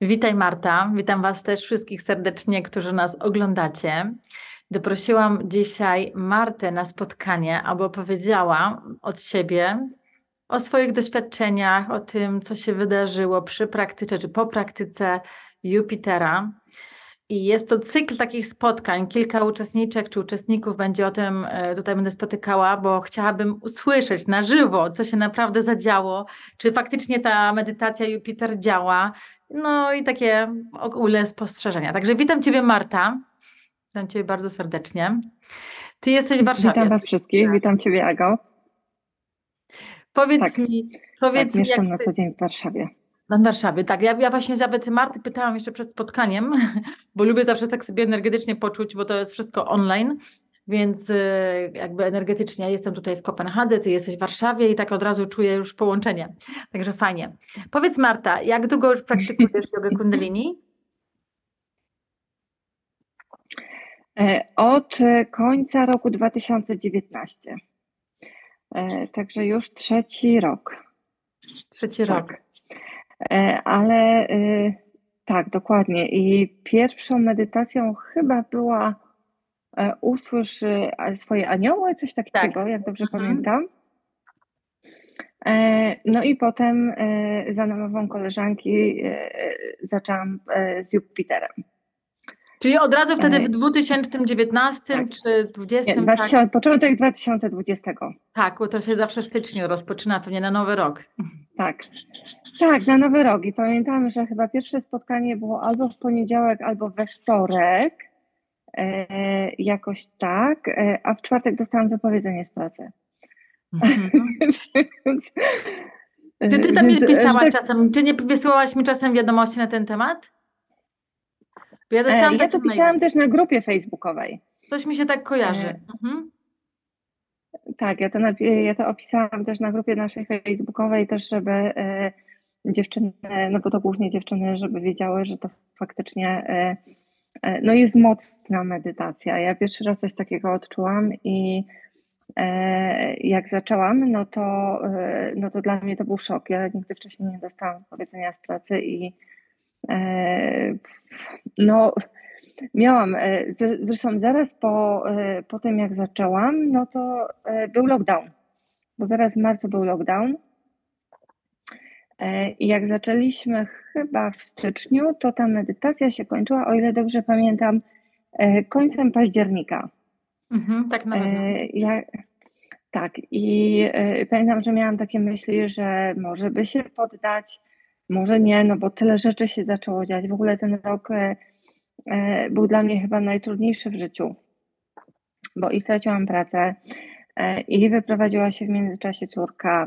Witaj Marta, witam Was też wszystkich serdecznie, którzy nas oglądacie. Doprosiłam dzisiaj Martę na spotkanie, aby opowiedziała od siebie o swoich doświadczeniach, o tym, co się wydarzyło przy praktyce czy po praktyce Jupitera. I jest to cykl takich spotkań. Kilka uczestniczek czy uczestników będzie o tym e, tutaj będę spotykała, bo chciałabym usłyszeć na żywo, co się naprawdę zadziało, czy faktycznie ta medytacja Jupiter działa. No i takie ogólne spostrzeżenia. Także witam Ciebie, Marta. Witam Ciebie bardzo serdecznie. Ty jesteś w Warszawie. Witam Was wszystkich, witam Ciebie, Ago. Powiedz Tak, mi, Tak, powiedz mi, mieszkam jak na ty... co dzień w Warszawie. Na Warszawie, tak. Ja, ja właśnie zapyty Marty pytałam jeszcze przed spotkaniem, bo lubię zawsze tak sobie energetycznie poczuć, bo to jest wszystko online, więc y, jakby energetycznie ja jestem tutaj w Kopenhadze, ty jesteś w Warszawie i tak od razu czuję już połączenie. Także fajnie. Powiedz Marta, jak długo już praktykujesz jogę kundalini? E, Od e, końca roku 2019. E, Także już trzeci rok. Trzeci Tak. rok. E, Ale e, tak, dokładnie. I pierwszą medytacją chyba była e, usłysz e, swoje anioły, coś takiego, jak dobrze Mhm. pamiętam. E, No i potem za namową koleżanki zaczęłam z Jupiterem. Czyli od razu wtedy E, w 2019 tak. czy 2020? Nie, tak? 2000, początek 2020. tak, bo to się zawsze w styczniu rozpoczyna, pewnie na nowy rok. Tak. Tak, na Nowy Rok. I pamiętam, że chyba pierwsze spotkanie było albo w poniedziałek, albo we wtorek. E, jakoś tak. E, a w czwartek dostałam wypowiedzenie z pracy. Mhm. Więc, Czy ty tam więc, nie e, pisałaś tak, czasem, czy nie wysyłałaś mi czasem wiadomości na ten temat? Bo ja e, dostałam Ja taki to mail. pisałam też na grupie facebookowej. Coś mi się tak kojarzy. E, Mhm. Tak, ja to, ja to opisałam też na grupie naszej facebookowej, też żeby e, dziewczyny, no bo to głównie dziewczyny, żeby wiedziały, że to faktycznie e, e, no jest mocna medytacja. Ja pierwszy raz coś takiego odczułam i e, jak zaczęłam, no to, e, no to dla mnie to był szok. Ja nigdy wcześniej nie dostałam powiedzenia z pracy i e, no Miałam, e, zresztą zaraz po, e, po tym jak zaczęłam, no to e, był lockdown, bo zaraz w marcu był lockdown. E, I jak zaczęliśmy chyba w styczniu, to ta medytacja się kończyła, o ile dobrze pamiętam, e, końcem października. Mhm, tak na pewno. E, Ja, tak, i e, pamiętam, że miałam takie myśli, że może by się poddać, może nie, no bo tyle rzeczy się zaczęło dziać. W ogóle ten rok e, e, był dla mnie chyba najtrudniejszy w życiu, bo i straciłam pracę, e, i wyprowadziła się w międzyczasie córka,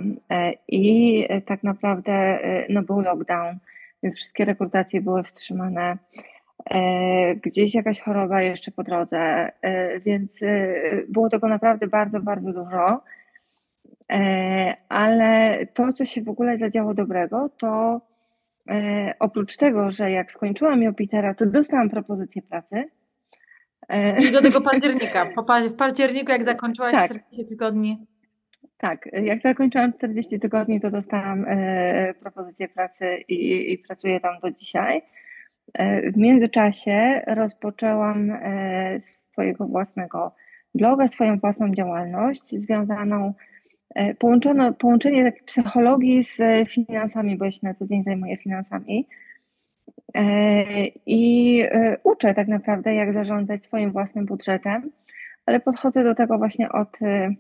i tak naprawdę no, był lockdown, więc wszystkie rekrutacje były wstrzymane. Gdzieś jakaś choroba jeszcze po drodze, więc było tego naprawdę bardzo, bardzo dużo. Ale to, co się w ogóle zadziało dobrego, to e, oprócz tego, że jak skończyłam Jupitera, to dostałam propozycję pracy. E, I do tego października. Po W październiku, jak zakończyłaś Tak. 40 tygodni. Tak, jak zakończyłam 40 tygodni, to dostałam e, propozycję pracy i, i pracuję tam do dzisiaj. E, w międzyczasie rozpoczęłam e, swojego własnego bloga, swoją własną działalność związaną, połączono, połączenie takiej psychologii z e, finansami, bo ja się na co dzień zajmuję finansami. E, I e, uczę tak naprawdę, jak zarządzać swoim własnym budżetem, ale podchodzę do tego właśnie od, e,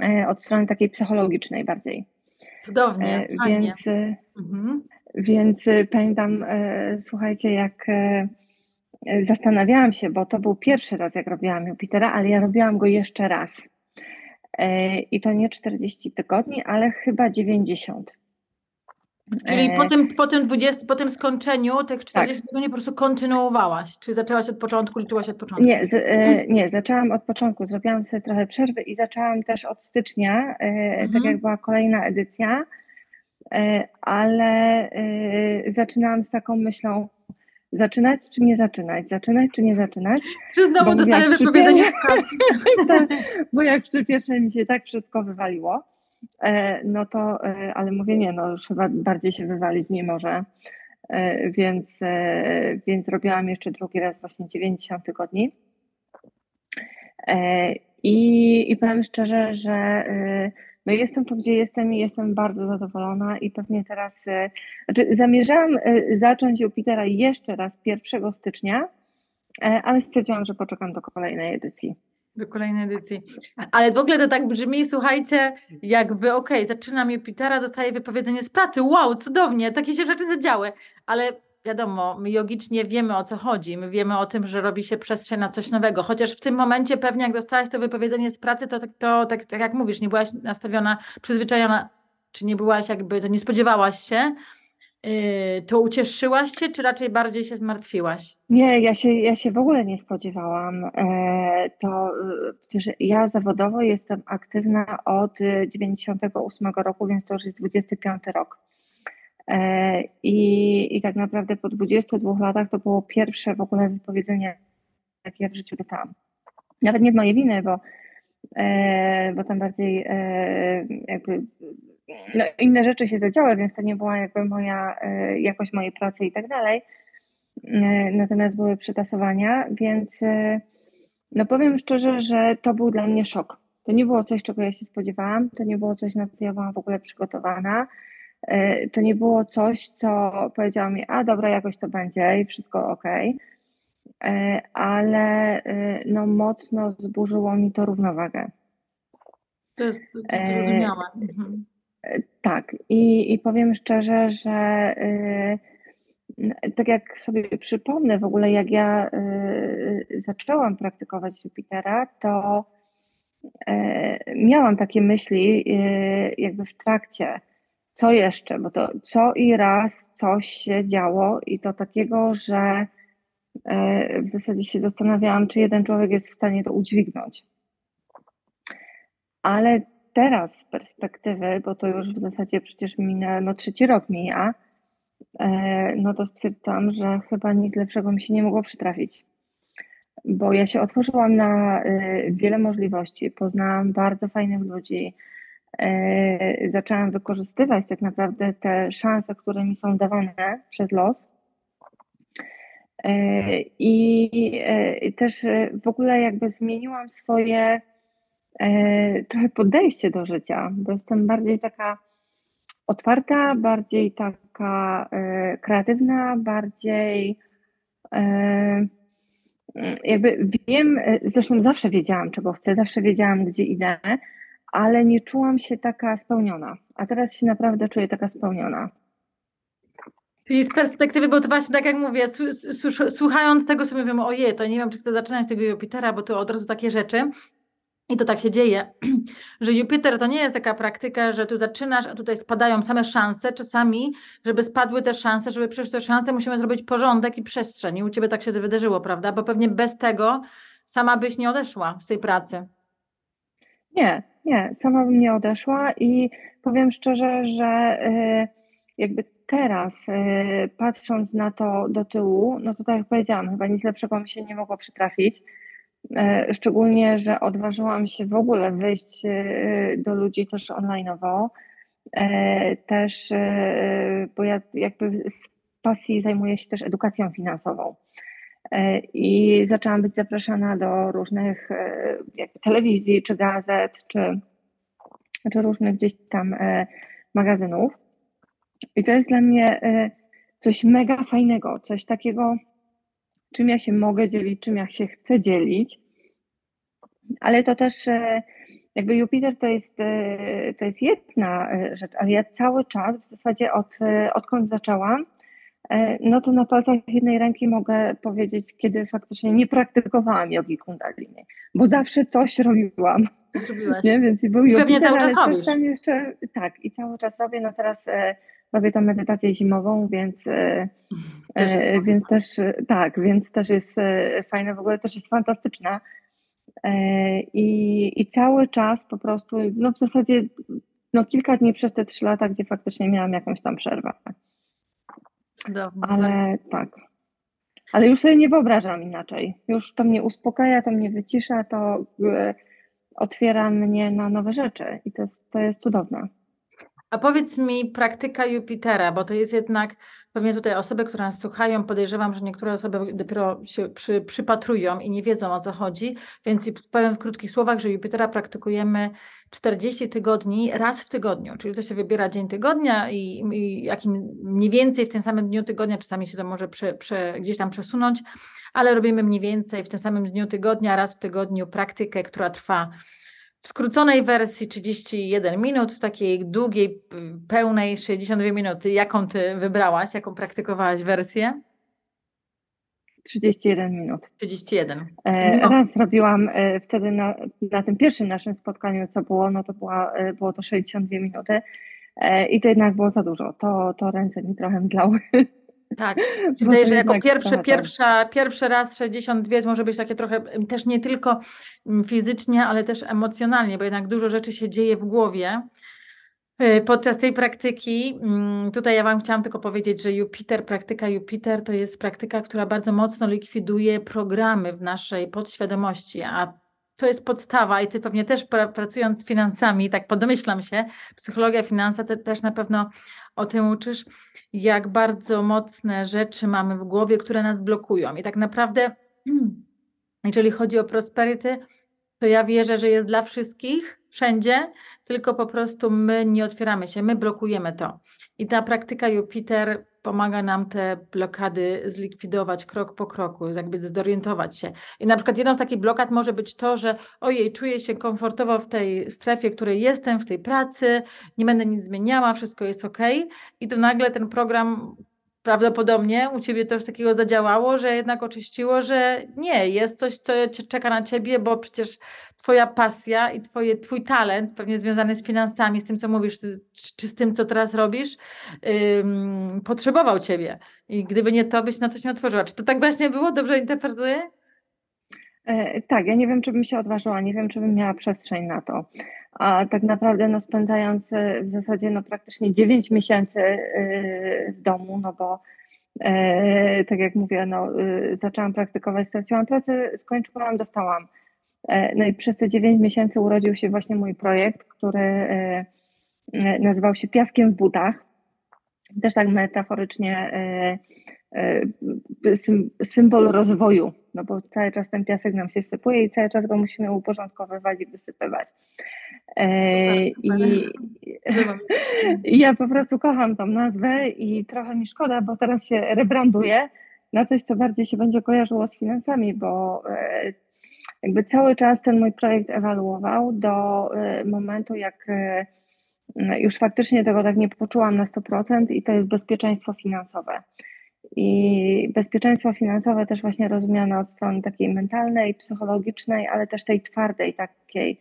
e, od strony takiej psychologicznej bardziej. Cudownie, E, fajnie. Więc, e, Mhm. więc e, pamiętam, e, słuchajcie, jak e, e, zastanawiałam się, bo to był pierwszy raz, jak robiłam Jupitera, ale ja robiłam go jeszcze raz. E, I to nie 40 tygodni, ale chyba 90. Czyli E, po tym, po tym 20, po tym skończeniu tych 40 tygodni po prostu kontynuowałaś? Czy zaczęłaś od początku, liczyłaś od początku? Nie, z, e, nie, zaczęłam od początku. Zrobiłam sobie trochę przerwy i zaczęłam też od stycznia, e, Mhm. tak jak była kolejna edycja, e, ale zaczynałam z taką myślą, zaczynać czy nie zaczynać, zaczynać czy nie zaczynać. Czy znowu dostanę wypowiedzenie tak, Bo jak przy pierwszej mi się tak wszystko wywaliło, e, no to, e, ale mówię nie, no już chyba bardziej się wywalić nie może, e, więc, więc robiłam jeszcze drugi raz właśnie 90 tygodni. I, I powiem szczerze, że no jestem tu, gdzie jestem i jestem bardzo zadowolona i pewnie teraz, e, znaczy zamierzałam e, zacząć Jupitera jeszcze raz 1 stycznia, e, ale stwierdziłam, że poczekam do kolejnej edycji. Do kolejnej edycji. Ale w ogóle to tak brzmi, słuchajcie, jakby okej, okay, zaczynam Jupitera, dostaję wypowiedzenie z pracy, wow, cudownie, takie się rzeczy zadziały, ale wiadomo, my jogicznie wiemy o co chodzi, my wiemy o tym, że robi się przestrzeń na coś nowego, chociaż w tym momencie pewnie jak dostałaś to wypowiedzenie z pracy, to, to, to tak, tak jak mówisz, nie byłaś nastawiona, przyzwyczajona, czy nie byłaś jakby, to nie spodziewałaś się, yy, to ucieszyłaś się, czy raczej bardziej się zmartwiłaś? Nie, ja się, ja się w ogóle nie spodziewałam. E, to y, przecież ja zawodowo jestem aktywna od 98 roku, więc to już jest 25 rok. E, I, I tak naprawdę po 22 latach to było pierwsze w ogóle wypowiedzenie, jakie ja w życiu dostałam. Nawet nie z mojej winy, bo, e, bo tam bardziej e, jakby no, inne rzeczy się zadziały, więc to nie była jakby moja jakość mojej pracy i tak dalej. Natomiast były przytasowania, więc no powiem szczerze, że to był dla mnie szok. To nie było coś, czego ja się spodziewałam, to nie było coś, na co ja byłam w ogóle przygotowana. E, to nie było coś, co powiedział mi, a dobra, jakoś to będzie i wszystko ok, e, ale e, no mocno zburzyło mi to równowagę. To jest zrozumiałe. Mhm. Tak, i, i powiem szczerze, że tak jak sobie przypomnę w ogóle, jak ja zaczęłam praktykować Jupitera, to miałam takie myśli jakby w trakcie, co jeszcze? Bo to co i raz coś się działo i to takiego, że e, w zasadzie się zastanawiałam, czy jeden człowiek jest w stanie to udźwignąć. Ale teraz z perspektywy, bo to już w zasadzie przecież minę, no trzeci rok mija, e, no to stwierdzam, że chyba nic lepszego mi się nie mogło przytrafić. Bo ja się otworzyłam na e, wiele możliwości, poznałam bardzo fajnych ludzi, zaczęłam wykorzystywać tak naprawdę te szanse, które mi są dawane przez los. E, I e, też w ogóle jakby zmieniłam swoje trochę podejście do życia, bo jestem bardziej taka otwarta, bardziej taka kreatywna, bardziej jakby wiem, zresztą zawsze wiedziałam, czego chcę, zawsze wiedziałam, gdzie idę, ale nie czułam się taka spełniona. A teraz się naprawdę czuję taka spełniona. Czyli z perspektywy, bo to właśnie tak jak mówię, słuchając tego sobie mówimy, ojej, to nie wiem, czy chcę zaczynać tego Jupitera, bo to od razu takie rzeczy. I to tak się dzieje, że Jupiter to nie jest taka praktyka, że tu zaczynasz, a tutaj spadają same szanse. Czasami, żeby spadły te szanse, żeby przejść te szanse, musimy zrobić porządek i przestrzeń. I u Ciebie tak się to wydarzyło, prawda? Bo pewnie bez tego sama byś nie odeszła z tej pracy. Nie, nie, sama bym nie odeszła i powiem szczerze, że y, jakby teraz y, patrząc na to do tyłu, no to tak jak powiedziałam, chyba nic lepszego mi się nie mogło przytrafić. Y, szczególnie, że odważyłam się w ogóle wyjść do ludzi też online'owo. Też, bo ja jakby z pasji zajmuję się też edukacją finansową. E, I zaczęłam być zapraszana do różnych e, telewizji, czy gazet, czy, czy różnych gdzieś tam e, magazynów. I to jest dla mnie coś mega fajnego, coś takiego, czym ja się mogę dzielić, czym ja się chcę dzielić. Ale to też jakby Jupiter to jest, to jest jedna rzecz, ale ja cały czas w zasadzie od, odkąd zaczęłam, no to na palcach jednej ręki mogę powiedzieć, kiedy faktycznie nie praktykowałam jogi kundalini, bo zawsze coś robiłam. Zrobiłaś. Nie? Więc był yogi, Pewnie cały czas robisz. tam jeszcze, tak, i cały czas robię, no teraz e, robię tą medytację zimową, więc e, e więc też, tak, więc też jest e, fajna, w ogóle też jest fantastyczna. E, I, I cały czas po prostu, no w zasadzie no kilka dni przez te trzy lata, gdzie faktycznie miałam jakąś tam przerwę. Ale tak. Ale już sobie nie wyobrażam inaczej. Już to mnie uspokaja, to mnie wycisza, to e, otwiera mnie na nowe rzeczy i to jest, to jest cudowne. A powiedz mi praktyka Jupitera, bo to jest jednak pewnie tutaj osoby, które nas słuchają, podejrzewam, że niektóre osoby dopiero się przy, przypatrują i nie wiedzą o co chodzi, więc powiem w krótkich słowach, że Jupitera praktykujemy 40 tygodni raz w tygodniu, czyli to się wybiera dzień tygodnia i, i jakim mniej więcej w tym samym dniu tygodnia, czasami się to może prze, prze, gdzieś tam przesunąć, ale robimy mniej więcej w tym samym dniu tygodnia, raz w tygodniu praktykę, która trwa w skróconej wersji 31 minut, w takiej długiej, pełnej 62 minuty. Jaką ty wybrałaś, jaką praktykowałaś wersję? 31 minut. 31. E, no. Raz robiłam e, wtedy na, na tym pierwszym naszym spotkaniu, co było, no to była, e, było to 62 minuty i to jednak było za dużo. To, to ręce mi trochę mdlały. Tak, wydaje, że jako pierwszy, pierwsza, pierwszy raz 62 może być takie trochę też nie tylko fizycznie, ale też emocjonalnie, bo jednak dużo rzeczy się dzieje w głowie. Y, podczas tej praktyki, tutaj ja Wam chciałam tylko powiedzieć, że Jupiter, praktyka Jupiter to jest praktyka, która bardzo mocno likwiduje programy w naszej podświadomości, a to jest podstawa i Ty pewnie też pracując z finansami, tak podomyślam się, psychologia, finansa, Ty też na pewno o tym uczysz, jak bardzo mocne rzeczy mamy w głowie, które nas blokują. I tak naprawdę, jeżeli chodzi o prosperity, to ja wierzę, że jest dla wszystkich, wszędzie, tylko po prostu my nie otwieramy się, my blokujemy to. I ta praktyka Jupiter pomaga nam te blokady zlikwidować krok po kroku, jakby zorientować się. I na przykład jedną z takich blokad może być to, że ojej, czuję się komfortowo w tej strefie, w której jestem, w tej pracy, nie będę nic zmieniała, wszystko jest ok. I tu nagle ten program prawdopodobnie u ciebie też takiego zadziałało, że jednak oczyściło, że nie, jest coś, co czeka na ciebie, bo przecież twoja pasja i twoje, twój talent, pewnie związany z finansami, z tym, co mówisz, czy, z tym, co teraz robisz, ym, potrzebował ciebie. I gdyby nie to, byś na się nie otworzyła. Czy to tak właśnie było? Dobrze interpretuję? E, tak, ja nie wiem, czy bym się odważyła, nie wiem, czy bym miała przestrzeń na to. A tak naprawdę no, spędzając e, w zasadzie no, praktycznie 9 miesięcy e, w domu, no bo tak jak mówię, no, zaczęłam praktykować, straciłam pracę, skończyłam, dostałam. No i przez te 9 miesięcy urodził się właśnie mój projekt, który nazywał się Piaskiem w butach. Też tak metaforycznie symbol rozwoju, no bo cały czas ten piasek nam się wsypuje i cały czas go musimy uporządkowywać i wysypywać. E, I, I ja po prostu kocham tą nazwę i trochę mi szkoda, bo teraz się rebranduje na coś, co bardziej się będzie kojarzyło z finansami, bo e, jakby cały czas ten mój projekt ewaluował do e, momentu, jak już faktycznie tego tak nie poczułam na 100% i to jest bezpieczeństwo finansowe. I bezpieczeństwo finansowe też właśnie rozumiane od strony takiej mentalnej, psychologicznej, ale też tej twardej, takiej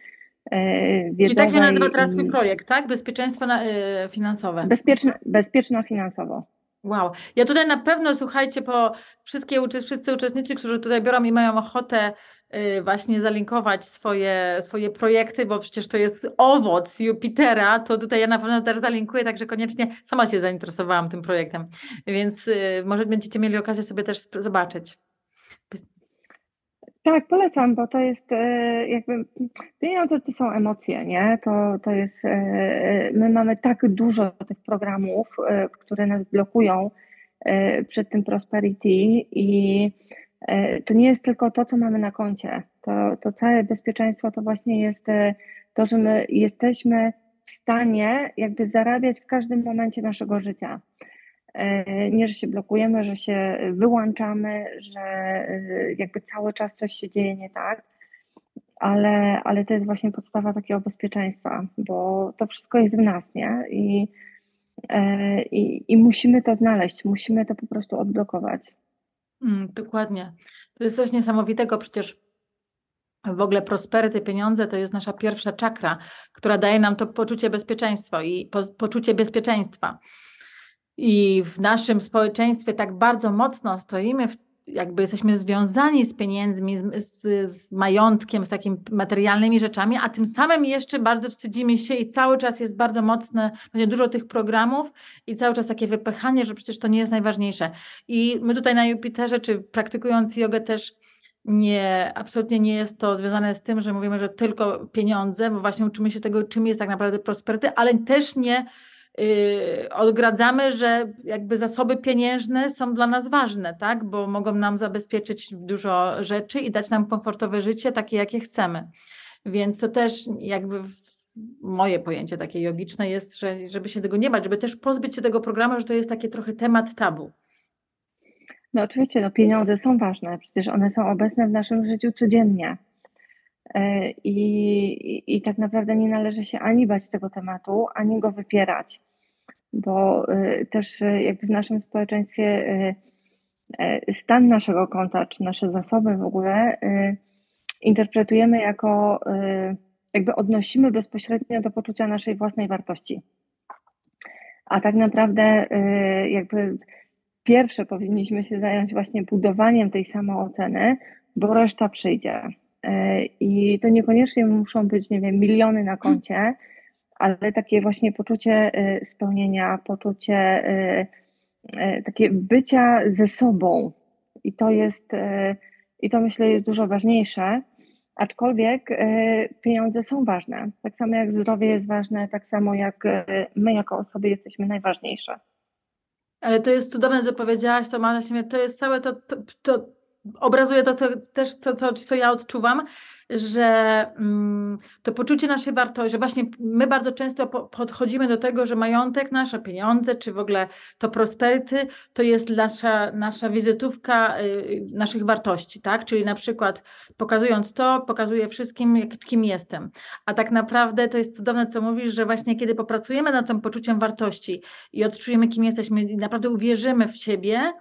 wiedzowej. I tak się nazywa teraz Twój projekt, tak? Bezpieczeństwo y, finansowe. Bezpieczne, bezpieczna finansowo. Wow. Ja tutaj na pewno, słuchajcie, po wszystkie, wszyscy uczestnicy, którzy tutaj biorą i mają ochotę właśnie zalinkować swoje, swoje projekty, bo przecież to jest owoc Jupitera, to tutaj ja na pewno też zalinkuję, także koniecznie sama się zainteresowałam tym projektem, więc y, może będziecie mieli okazję sobie też zobaczyć. Tak, polecam, bo to jest e, jakby pieniądze to są emocje, nie? To, to jest, my mamy tak dużo tych programów, które nas blokują przed tym prosperity i to nie jest tylko to, co mamy na koncie. To, to całe bezpieczeństwo to właśnie jest to, że my jesteśmy w stanie jakby zarabiać w każdym momencie naszego życia. E, nie, że się blokujemy, że się wyłączamy, że e, jakby cały czas coś się dzieje nie tak, ale, ale to jest właśnie podstawa takiego bezpieczeństwa, bo to wszystko jest w nas, nie? I, e, i, i musimy to znaleźć, musimy to po prostu odblokować. Mm, dokładnie. To jest coś niesamowitego, przecież w ogóle prosperity, pieniądze to jest nasza pierwsza czakra, która daje nam to poczucie bezpieczeństwa i po, poczucie bezpieczeństwa. I w naszym społeczeństwie tak bardzo mocno stoimy w jakby jesteśmy związani z pieniędzmi, z, z, majątkiem, z takimi materialnymi rzeczami, a tym samym jeszcze bardzo wstydzimy się i cały czas jest bardzo mocne, będzie dużo tych programów i cały czas takie wypychanie, że przecież to nie jest najważniejsze. I my tutaj na Jupiterze, czy praktykując jogę też nie, absolutnie nie jest to związane z tym, że mówimy, że tylko pieniądze, bo właśnie uczymy się tego, czym jest tak naprawdę prosperity, ale też nie odgradzamy, że jakby zasoby pieniężne są dla nas ważne, tak? Bo mogą nam zabezpieczyć dużo rzeczy i dać nam komfortowe życie, takie jakie chcemy. Więc to też jakby moje pojęcie takie jogiczne jest, że żeby się tego nie bać, żeby też pozbyć się tego programu, że to jest taki trochę temat tabu. No oczywiście, no pieniądze są ważne, przecież one są obecne w naszym życiu codziennie. E, I, i, I tak naprawdę nie należy się ani bać tego tematu, ani go wypierać, bo e, też e, jakby w naszym społeczeństwie stan naszego konta, czy nasze zasoby w ogóle interpretujemy jako, jakby odnosimy bezpośrednio do poczucia naszej własnej wartości. A tak naprawdę jakby pierwsze powinniśmy się zająć właśnie budowaniem tej samooceny, bo reszta przyjdzie. I to niekoniecznie muszą być, nie wiem, miliony na koncie, ale takie właśnie poczucie e, spełnienia, poczucie e, takie bycia ze sobą. I to jest, i to myślę jest dużo ważniejsze. Aczkolwiek pieniądze są ważne. Tak samo jak zdrowie jest ważne, tak samo jak my jako osoby jesteśmy najważniejsze. Ale to jest cudowne, że powiedziałaś, to ma to jest całe to, to, to obrazuje to, to też, co, co, co ja odczuwam, że mm, to poczucie naszej wartości, że właśnie my bardzo często po, podchodzimy do tego, że majątek, nasze pieniądze, czy w ogóle to prosperity, to jest nasza, nasza wizytówka y, naszych wartości, tak? Czyli na przykład pokazując to, pokazuję wszystkim, jak, kim jestem. A tak naprawdę to jest cudowne, co mówisz, że właśnie kiedy popracujemy nad tym poczuciem wartości i odczujemy, kim jesteśmy i naprawdę uwierzymy w siebie,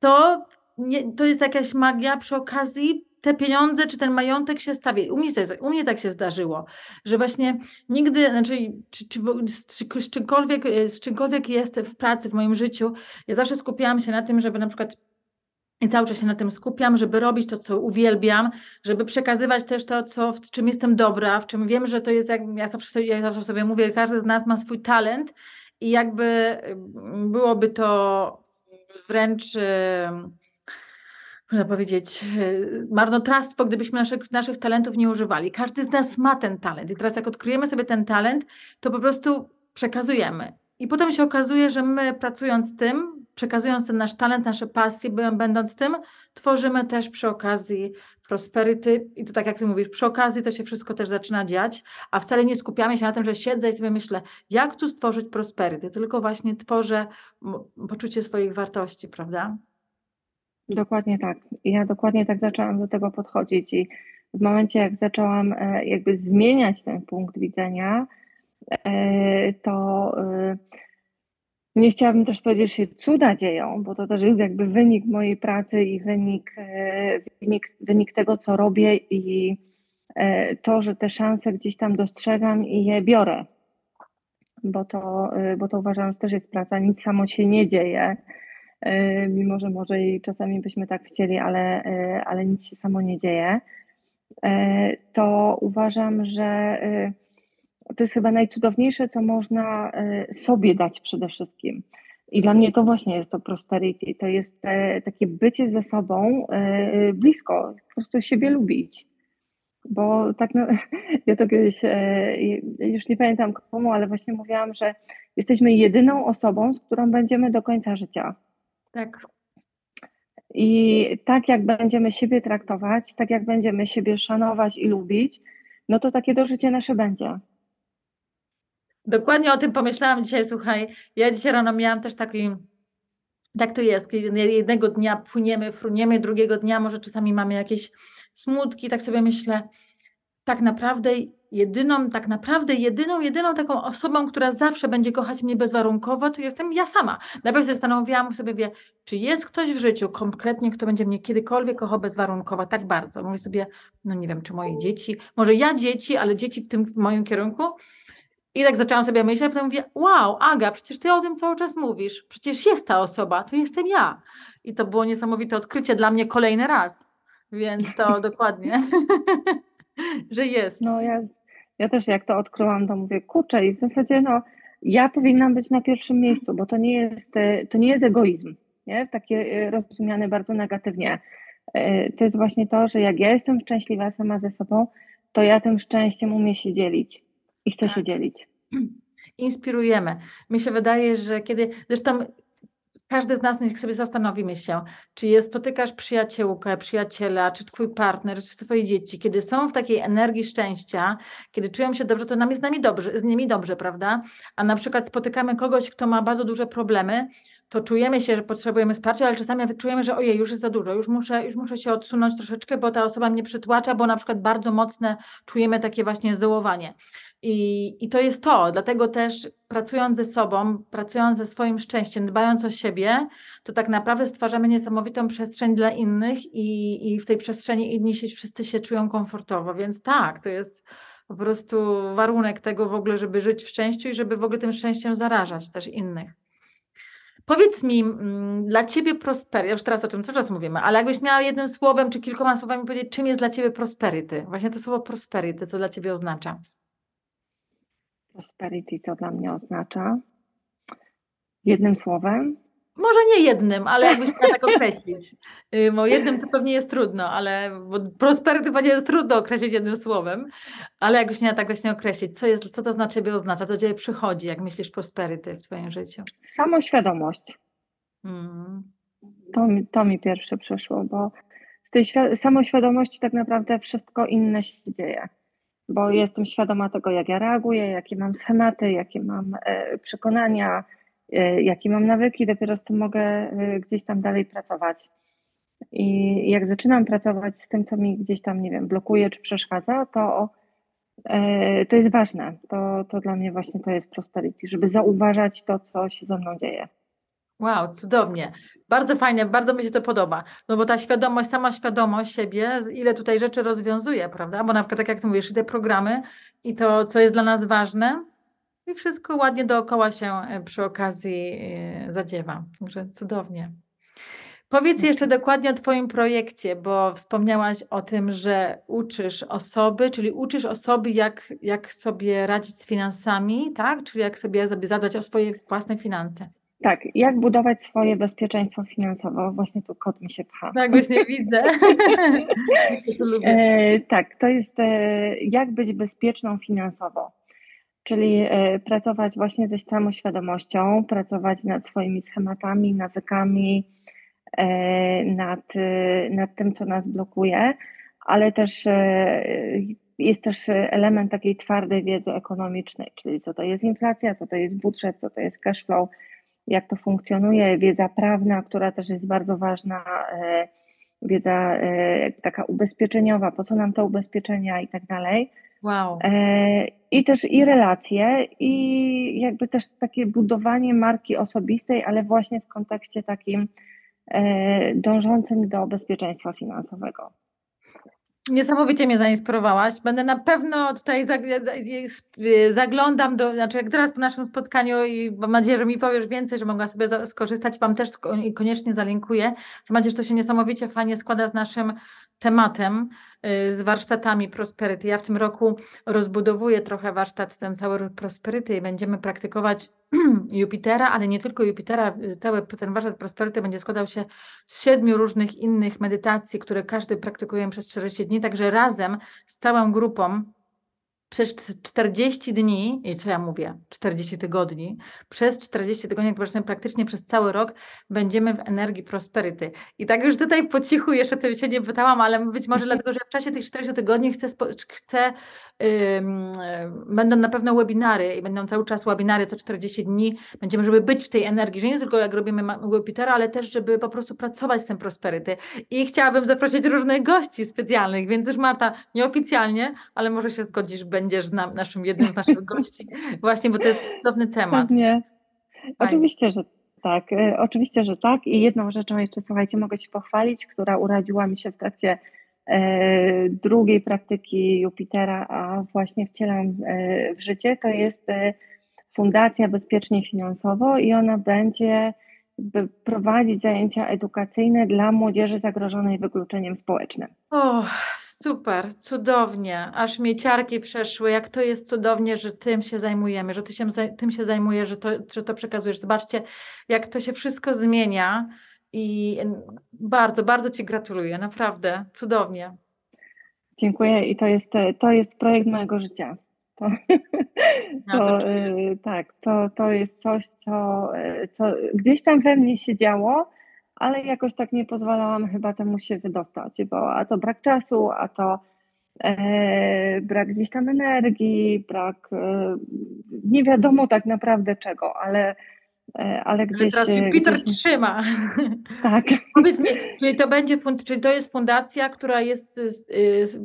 to nie, to jest jakaś magia przy okazji te pieniądze czy ten majątek się stawi. U mnie, u mnie tak się zdarzyło, że właśnie nigdy, znaczy, czy, czy, czy, z, czymkolwiek, z czymkolwiek jest w pracy, w moim życiu, ja zawsze skupiałam się na tym, żeby na przykład i cały czas się na tym skupiam, żeby robić to, co uwielbiam, żeby przekazywać też to, co, w czym jestem dobra, w czym wiem, że to jest, jak ja zawsze sobie, ja zawsze sobie mówię, każdy z nas ma swój talent i jakby byłoby to wręcz można powiedzieć, e, marnotrawstwo, gdybyśmy naszych, naszych talentów nie używali. Każdy z nas ma ten talent i teraz jak odkryjemy sobie ten talent, to po prostu przekazujemy. I potem się okazuje, że my pracując z tym, przekazując ten nasz talent, nasze pasje, będąc tym, tworzymy też przy okazji prosperity i to tak jak ty mówisz, przy okazji to się wszystko też zaczyna dziać, a wcale nie skupiamy się na tym, że siedzę i sobie myślę, jak tu stworzyć prosperity, tylko właśnie tworzę poczucie swoich wartości, prawda? Dokładnie tak. Ja dokładnie tak zaczęłam do tego podchodzić i w momencie, jak zaczęłam e, jakby zmieniać ten punkt widzenia, e, to e, nie chciałabym też powiedzieć, że się cuda dzieją, bo to też jest jakby wynik mojej pracy i wynik, wynik, wynik tego, co robię i to, że te szanse gdzieś tam dostrzegam i je biorę, bo to, bo to uważam, że też jest praca, nic samo się nie dzieje mimo że może i czasami byśmy tak chcieli, ale, e, ale nic się samo nie dzieje, e, to uważam, że to jest chyba najcudowniejsze, co można sobie dać przede wszystkim. I dla mnie to właśnie jest to prosperity. To jest takie bycie ze sobą blisko, po prostu siebie lubić. Bo tak, no, ja to kiedyś, już nie pamiętam komu, ale właśnie mówiłam, że jesteśmy jedyną osobą, z którą będziemy do końca życia. Tak. I tak jak będziemy siebie traktować, tak jak będziemy siebie szanować i lubić, no to takie to życie nasze będzie. Dokładnie o tym pomyślałam dzisiaj, słuchaj. Ja dzisiaj rano miałam też taki, tak to jest, kiedy jednego dnia płyniemy, fruniemy, drugiego dnia może czasami mamy jakieś smutki, tak sobie myślę, tak naprawdę jedyną, tak naprawdę jedyną, jedyną taką osobą, która zawsze będzie kochać mnie bezwarunkowo, to jestem ja sama. Najpierw zastanowiłam sobie, wie, czy jest ktoś w życiu konkretnie, kto będzie mnie kiedykolwiek kochał bezwarunkowo, tak bardzo. Mówię sobie, no nie wiem, czy moje dzieci, może ja dzieci, ale dzieci w tym, w moim kierunku. I tak zaczęłam sobie myśleć, a potem mówię, wow, Aga, przecież ty o tym cały czas mówisz, przecież jest ta osoba, to jestem ja. I to było niesamowite odkrycie dla mnie kolejny raz, więc to dokładnie, że jest. No ja, ja też jak to odkryłam, to mówię, kurczę i w zasadzie no, ja powinnam być na pierwszym miejscu, bo to nie jest, e, to nie jest egoizm, nie? takie e, rozumiane bardzo negatywnie. E, to jest właśnie to, że jak ja jestem szczęśliwa sama ze sobą, to ja tym szczęściem umiem się dzielić i chcę Tak. się dzielić. Inspirujemy. Mi się wydaje, że kiedy, zresztą każdy z nas, niech sobie zastanowimy się, czy jest, spotykasz przyjaciółkę, przyjaciela, czy twój partner, czy twoje dzieci, kiedy są w takiej energii szczęścia, kiedy czują się dobrze, to nam jest z nami dobrze, z nimi dobrze, prawda? A na przykład spotykamy kogoś, kto ma bardzo duże problemy, to czujemy się, że potrzebujemy wsparcia, ale czasami czujemy, że ojej, już jest za dużo, już muszę, już muszę się odsunąć troszeczkę, bo ta osoba mnie przytłacza, bo na przykład bardzo mocne czujemy takie właśnie zdołowanie. I, I to jest to, dlatego też pracując ze sobą, pracując ze swoim szczęściem, dbając o siebie, to tak naprawdę stwarzamy niesamowitą przestrzeń dla innych i, i w tej przestrzeni inni się wszyscy się czują komfortowo. Więc tak, to jest po prostu warunek tego w ogóle, żeby żyć w szczęściu i żeby w ogóle tym szczęściem zarażać też innych. Powiedz mi, mm, dla Ciebie prosperity, już teraz o czym cały czas mówimy, ale jakbyś miała jednym słowem czy kilkoma słowami powiedzieć, czym jest dla Ciebie prosperity? Właśnie to słowo prosperity, co dla Ciebie oznacza? Prosperity, co dla mnie oznacza? Jednym słowem? Może nie jednym, ale jakbyś miała tak określić. Y, Bo jednym to pewnie jest trudno, ale bo prosperity pewnie jest trudno określić jednym słowem, ale jakbyś miała tak właśnie określić, co, jest, co to dla Ciebie oznacza, co Ciebie przychodzi, jak myślisz prosperity w Twoim życiu? Samoświadomość. Mm. To mi, to mi pierwsze przyszło, bo z tej świ- samoświadomości tak naprawdę wszystko inne się dzieje. Bo jestem świadoma tego, jak ja reaguję, jakie mam schematy, jakie mam e, przekonania, e, jakie mam nawyki, dopiero z tym mogę e, gdzieś tam dalej pracować. I jak zaczynam pracować z tym, co mi gdzieś tam, nie wiem, blokuje czy przeszkadza, to, to jest ważne. To, to dla mnie właśnie to jest prosperity, żeby zauważać to, co się ze mną dzieje. Wow, cudownie. Bardzo fajnie, bardzo mi się to podoba. No bo ta świadomość, sama świadomość siebie, ile tutaj rzeczy rozwiązuje, prawda? Bo na przykład tak jak ty mówisz, i te programy i to, co jest dla nas ważne i wszystko ładnie dookoła się e, przy okazji e, zadziewa. Także cudownie. Powiedz jeszcze dokładnie o Twoim projekcie, bo wspomniałaś o tym, że uczysz osoby, czyli uczysz osoby, jak, jak sobie radzić z finansami, tak? Czyli jak sobie, sobie zadbać o swoje własne finanse. Tak, jak budować swoje bezpieczeństwo finansowe? Właśnie tu kot mi się pcha. Tak właśnie widzę. To. E, tak, to jest e, jak być bezpieczną finansowo, czyli e, pracować właśnie ze samoświadomością, pracować nad swoimi schematami, nawykami, e, nad, e, nad tym, co nas blokuje, ale też e, jest też element takiej twardej wiedzy ekonomicznej, czyli co to jest inflacja, co to jest budżet, co to jest cash flow, jak to funkcjonuje, wiedza prawna, która też jest bardzo ważna, e, wiedza e, taka ubezpieczeniowa, po co nam te ubezpieczenia i tak dalej. Wow. E, I też i relacje, i jakby też takie budowanie marki osobistej, ale właśnie w kontekście takim dążącym do bezpieczeństwa finansowego. Niesamowicie mnie zainspirowałaś. Będę na pewno tutaj y, zaglądam do, znaczy jak teraz po naszym spotkaniu i mam nadzieję, że mi powiesz więcej, że mogła sobie skorzystać. Wam też koniecznie zalinkuję. Tym bardziej, że to się niesamowicie fajnie składa z naszym tematem, y, z warsztatami Prosperity. Ja w tym roku rozbudowuję trochę warsztat ten cały Prosperity i będziemy praktykować Jupitera, ale nie tylko Jupitera. Cały ten warsztat Prosperity będzie składał się z siedmiu różnych innych medytacji, które każdy praktykuje przez 40 dni, także razem z całą grupą przez cz- 40 dni, i co ja mówię, 40 tygodni, przez 40 tygodni, praktycznie przez cały rok będziemy w energii prosperity. I tak już tutaj po cichu jeszcze sobie się nie pytałam, ale być może dlatego, że w czasie tych 40 tygodni chcę, chcę będą na pewno webinary i będą cały czas webinary co 40 dni. Będziemy, żeby być w tej energii, że nie tylko jak robimy Jupitera, ale też, żeby po prostu pracować z tym prosperity. I chciałabym zaprosić różnych gości specjalnych, więc już Marta, nieoficjalnie, ale może się zgodzisz, będziesz z nam, naszym jednym z naszych gości. Właśnie, bo to jest cudowny temat. Pewnie. Oczywiście, że tak. e, Oczywiście, że tak. I jedną rzeczą jeszcze, słuchajcie, mogę się pochwalić, która urodziła mi się w trakcie e, drugiej praktyki Jupitera, a właśnie wcielam w życie, to jest Fundacja Bezpiecznie Finansowo i ona będzie prowadzić zajęcia edukacyjne dla młodzieży zagrożonej wykluczeniem społecznym. O, super, cudownie. Aż mnie ciarki przeszły, jak to jest cudownie, że tym się zajmujemy, że ty się, tym się zajmujesz, że to, że to przekazujesz. Zobaczcie, jak to się wszystko zmienia i bardzo, bardzo Ci gratuluję, naprawdę, cudownie. Dziękuję i to jest, to jest projekt mojego życia. To, to, y, tak, to, to jest coś, co, y, co gdzieś tam we mnie się działo, ale jakoś tak nie pozwalałam chyba temu się wydostać, bo a to brak czasu, a to e, brak gdzieś tam energii, brak e, nie wiadomo tak naprawdę czego, ale ale gdzieś... teraz Jupiter gdzieś... trzyma. Tak. Powiedz mi, czyli to będzie, czyli to jest fundacja, która jest,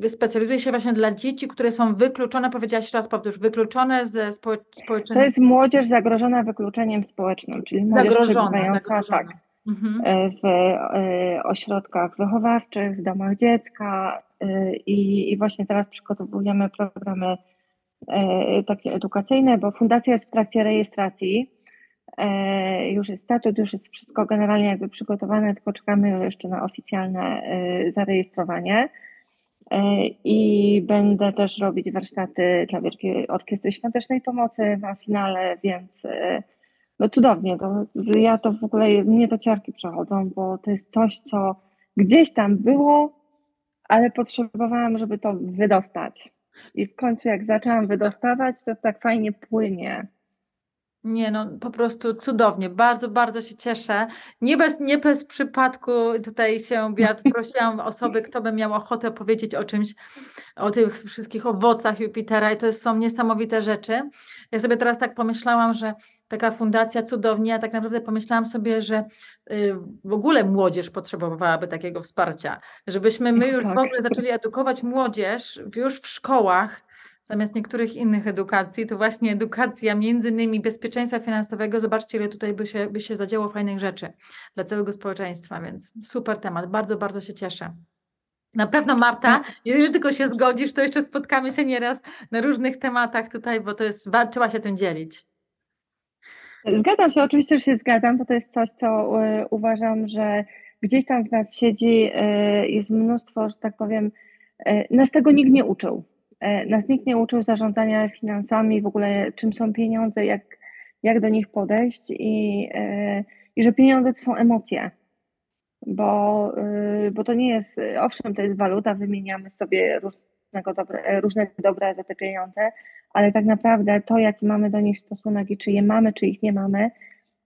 y, specjalizuje się właśnie dla dzieci, które są wykluczone, powiedziałaś raz powtórz, wykluczone ze społeczeństwa. To jest młodzież zagrożona wykluczeniem społecznym, czyli młodzież zagrożona, zagrożona. Tak, mhm. E, w e, ośrodkach wychowawczych, w domach dziecka i, i właśnie teraz przygotowujemy programy takie edukacyjne, bo fundacja jest w trakcie rejestracji E, już jest statut, już jest wszystko generalnie jakby przygotowane, tylko czekamy jeszcze na oficjalne e, zarejestrowanie. E, I będę też robić warsztaty dla Wielkiej Orkiestry Świątecznej Pomocy na finale, więc no cudownie. To, ja to w ogóle, mnie to ciarki przechodzą, bo to jest coś, co gdzieś tam było, ale potrzebowałam, żeby to wydostać. I w końcu jak zaczęłam wydostawać, to tak fajnie płynie. Nie, no po prostu cudownie. Bardzo, bardzo się cieszę. Nie bez, nie bez przypadku tutaj się ja prosiłam osoby, kto by miał ochotę powiedzieć o czymś, o tych wszystkich owocach Jupitera i to są niesamowite rzeczy. Ja sobie teraz tak pomyślałam, że taka fundacja cudownie, a tak naprawdę pomyślałam sobie, że y, w ogóle młodzież potrzebowałaby takiego wsparcia, żebyśmy my już w tak. ogóle zaczęli edukować młodzież już w szkołach, zamiast niektórych innych edukacji, to właśnie edukacja między innymi bezpieczeństwa finansowego. Zobaczcie, ile tutaj by się, by się zadziało fajnych rzeczy dla całego społeczeństwa, więc super temat. Bardzo, bardzo się cieszę. Na pewno Marta, jeżeli tylko się zgodzisz, to jeszcze spotkamy się nieraz na różnych tematach tutaj, bo to jest, trzeba się tym dzielić. Zgadzam się, oczywiście, że się zgadzam, bo to jest coś, co y, uważam, że gdzieś tam w nas siedzi, y, jest mnóstwo, że tak powiem, y, nas tego nikt nie uczył. E, nas nikt nie uczył zarządzania finansami, w ogóle czym są pieniądze, jak, jak do nich podejść i, e, i że pieniądze to są emocje. Bo, e, bo to nie jest, owszem, to jest waluta, wymieniamy sobie różnego dobre, różne dobra za te pieniądze, ale tak naprawdę to, jaki mamy do nich stosunek i czy je mamy, czy ich nie mamy,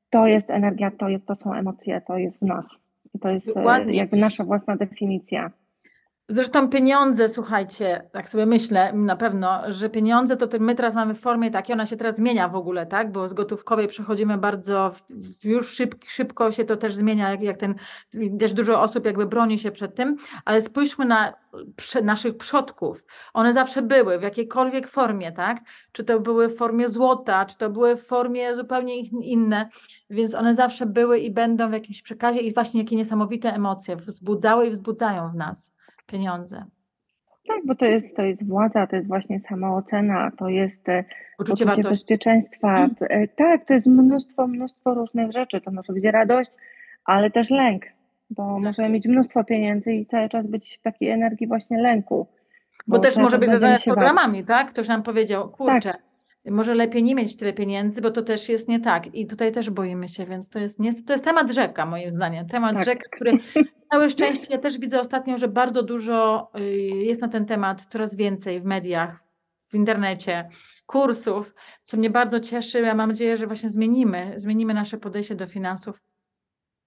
to jest energia, to, jest, to są emocje, to jest w nas. To jest Dokładnie. jakby nasza własna definicja. Zresztą pieniądze, słuchajcie, tak sobie myślę na pewno, że pieniądze to my teraz mamy w formie takiej, ona się teraz zmienia w ogóle, tak? Bo z gotówkowej przechodzimy bardzo, już szyb, szybko się to też zmienia, jak, jak ten, też dużo osób jakby broni się przed tym, ale spójrzmy na naszych przodków. One zawsze były w jakiejkolwiek formie, tak? Czy to były w formie złota, czy to były w formie zupełnie inne, więc one zawsze były i będą w jakimś przekazie i właśnie jakie niesamowite emocje wzbudzały i wzbudzają w nas pieniądze. Tak, bo to jest, to jest władza, to jest właśnie samoocena, to jest e, poczucie, poczucie bezpieczeństwa. Hmm. Tak, to jest mnóstwo, mnóstwo różnych rzeczy. To może być radość, ale też lęk, bo tak. możemy mieć mnóstwo pieniędzy i cały czas być w takiej energii właśnie lęku. Bo, bo też może być związane z programami, tak? Ktoś nam powiedział, kurczę, tak może lepiej nie mieć tyle pieniędzy, bo to też jest nie tak. I tutaj też boimy się, więc to jest, nie, to jest temat rzeka, moim zdaniem. Temat tak. rzeka, który całe szczęście, ja też widzę ostatnio, że bardzo dużo y, jest na ten temat, coraz więcej w mediach, w internecie, kursów, co mnie bardzo cieszy. Ja mam nadzieję, że właśnie zmienimy, zmienimy nasze podejście do finansów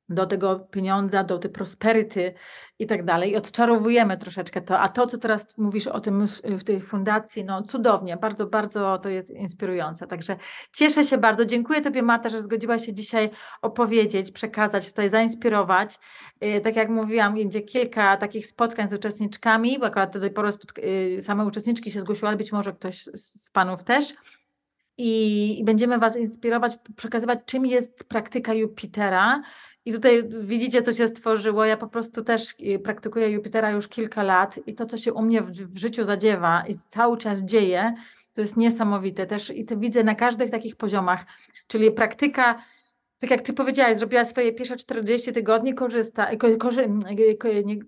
do tego pieniądza, do tej prosperity i tak dalej. I odczarowujemy troszeczkę to. A to, co teraz mówisz o tym w tej fundacji, no cudownie, bardzo, bardzo to jest inspirujące. Także cieszę się bardzo. Dziękuję Tobie, Marta, że zgodziłaś się dzisiaj opowiedzieć, przekazać, tutaj zainspirować. Y, tak jak mówiłam, będzie kilka takich spotkań z uczestniczkami, bo akurat do tej pory y, same uczestniczki się zgłosiły, ale być może ktoś z Panów też. I będziemy Was inspirować, przekazywać, czym jest praktyka Jupitera I tutaj widzicie, co się stworzyło. Ja po prostu też y, praktykuję Jupitera już kilka lat i to, co się u mnie w, w życiu zadziewa i cały czas dzieje, to jest niesamowite. Też i to widzę na każdych takich poziomach. Czyli praktyka tak jak ty powiedziałaś, zrobiłaś swoje pierwsze 40 tygodni, korzysta, ko, korzy,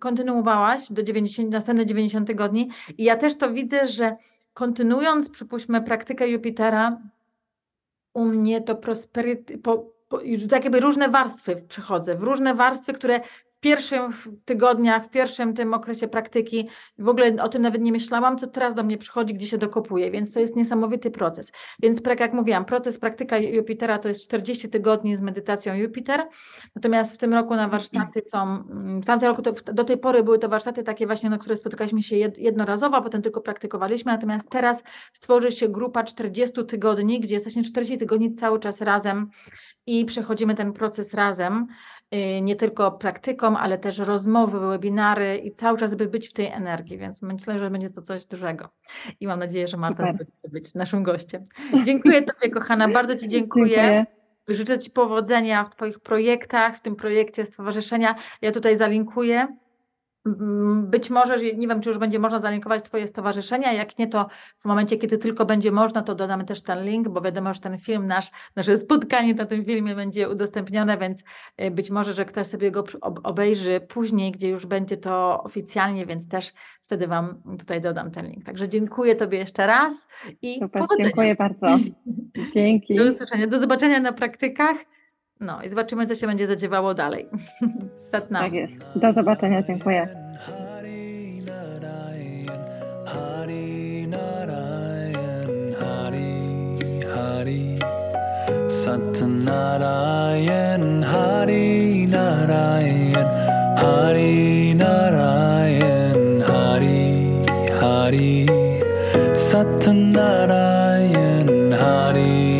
kontynuowałaś do 90, następne 90 tygodni i ja też to widzę, że kontynuując, przypuśćmy, praktykę Jupitera, u mnie to prosperity, po, już tak jakby różne warstwy przychodzę, w różne warstwy, które pierwszych tygodniach, w pierwszym tym okresie praktyki, w ogóle o tym nawet nie myślałam, co teraz do mnie przychodzi, gdzie się dokopuje, więc to jest niesamowity proces. Więc jak mówiłam, proces praktyka Jupitera to jest 40 tygodni z medytacją Jupiter, natomiast w tym roku na warsztaty są, mm, w tamtym roku to, do tej pory były to warsztaty takie właśnie, na które spotykaliśmy się jednorazowo, a potem tylko praktykowaliśmy, natomiast teraz stworzy się grupa 40 tygodni, gdzie jesteśmy 40 tygodni cały czas razem i przechodzimy ten proces razem. Y, nie tylko praktyką, ale też rozmowy, webinary i cały czas, by być w tej energii, więc myślę, że będzie to coś dużego. I mam nadzieję, że Marta będzie być naszym gościem. Dziękuję Tobie, kochana, bardzo Ci dziękuję. dziękuję. Życzę Ci powodzenia w Twoich projektach, w tym projekcie stowarzyszenia. Ja tutaj zalinkuję być może, nie wiem, czy już będzie można zalinkować Twoje stowarzyszenia. Jak nie, to w momencie, kiedy tylko będzie można, to dodamy też ten link, bo wiadomo, że ten film, nasz, nasze spotkanie na tym filmie będzie udostępnione, więc y, być może, że ktoś sobie go obejrzy później, gdzie już będzie to oficjalnie, więc też wtedy Wam tutaj dodam ten link. Także dziękuję Tobie jeszcze raz i Super, powodzenia. Dziękuję bardzo. Dzięki. Do usłyszenia. Do zobaczenia na praktykach. No i zobaczymy, co się będzie zadziewało dalej. Satnam. Tak jest. Do zobaczenia, dziękuję. Satnarayan Hari Narayan Hari Narayan Hari Hari Satnarayan Hari